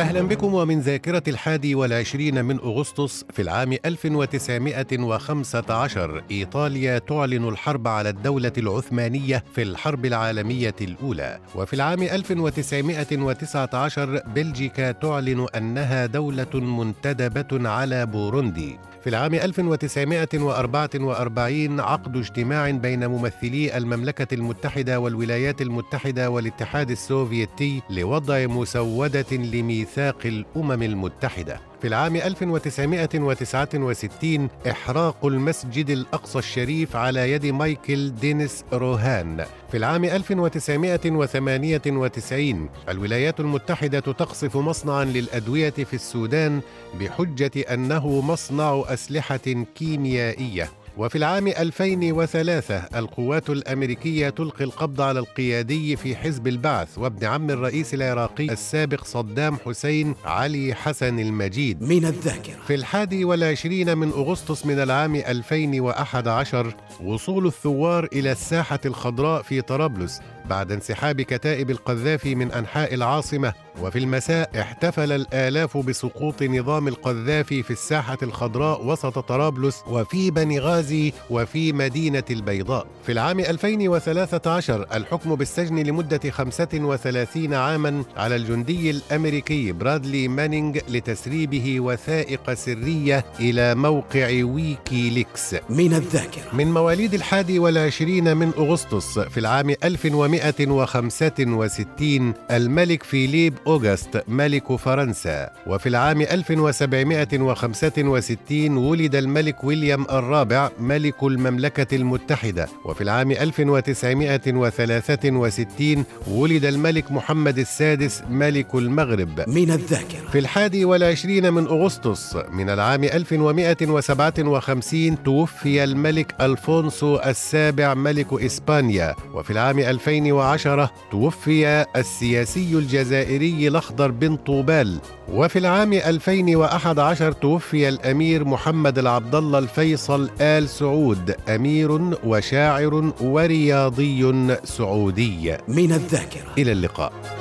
أهلا بكم ومن ذاكرة الحادي والعشرين من أغسطس في العام 1915 إيطاليا تعلن الحرب على الدولة العثمانية في الحرب العالمية الأولى. وفي العام 1919 بلجيكا تعلن أنها دولة منتدبة على بوروندي. في العام 1944 عقد اجتماع بين ممثلي المملكة المتحدة والولايات المتحدة والاتحاد السوفيتي لوضع مسودة لميثاق الأمم المتحدة. في العام 1969 إحراق المسجد الأقصى الشريف على يد مايكل دينيس روهان. في العام 1998 الولايات المتحدة تقصف مصنعا للأدوية في السودان بحجة أنه مصنع أسلحة كيميائية. وفي العام 2003 القوات الأمريكية تلقي القبض على القيادي في حزب البعث وابن عم الرئيس العراقي السابق صدام حسين علي حسن المجيد. من الذاكرة. في الحادي والعشرين من أغسطس من العام 2011 وصول الثوار إلى الساحة الخضراء في طرابلس بعد انسحاب كتائب القذافي من أنحاء العاصمة وفي المساء احتفل الآلاف بسقوط نظام القذافي في الساحة الخضراء وسط طرابلس وفي بني غازي وفي مدينة البيضاء. في العام 2013 الحكم بالسجن لمدة 35 عاما على الجندي الأمريكي برادلي مانينج لتسريبه وثائق سرية إلى موقع ويكيليكس. من الذاكرة. من مواليد الحادي والعشرين من أغسطس في العام 1165 الملك فيليب أوغست ملك فرنسا. وفي العام 1765 ولد الملك ويليام الرابع ملك المملكة المتحدة. وفي العام 1963 ولد الملك محمد السادس ملك المغرب. من الذاكرة. في الحادي والعشرين من أغسطس من العام 1157 توفي الملك ألفونسو السابع ملك إسبانيا. وفي العام 2010 توفي السياسي الجزائري الأخضر بن طوبال. وفي العام 2011 توفي الأمير محمد العبد الله الفيصل آل سعود أمير وشاعر ورياضي سعودي. من الذاكرة. إلى اللقاء.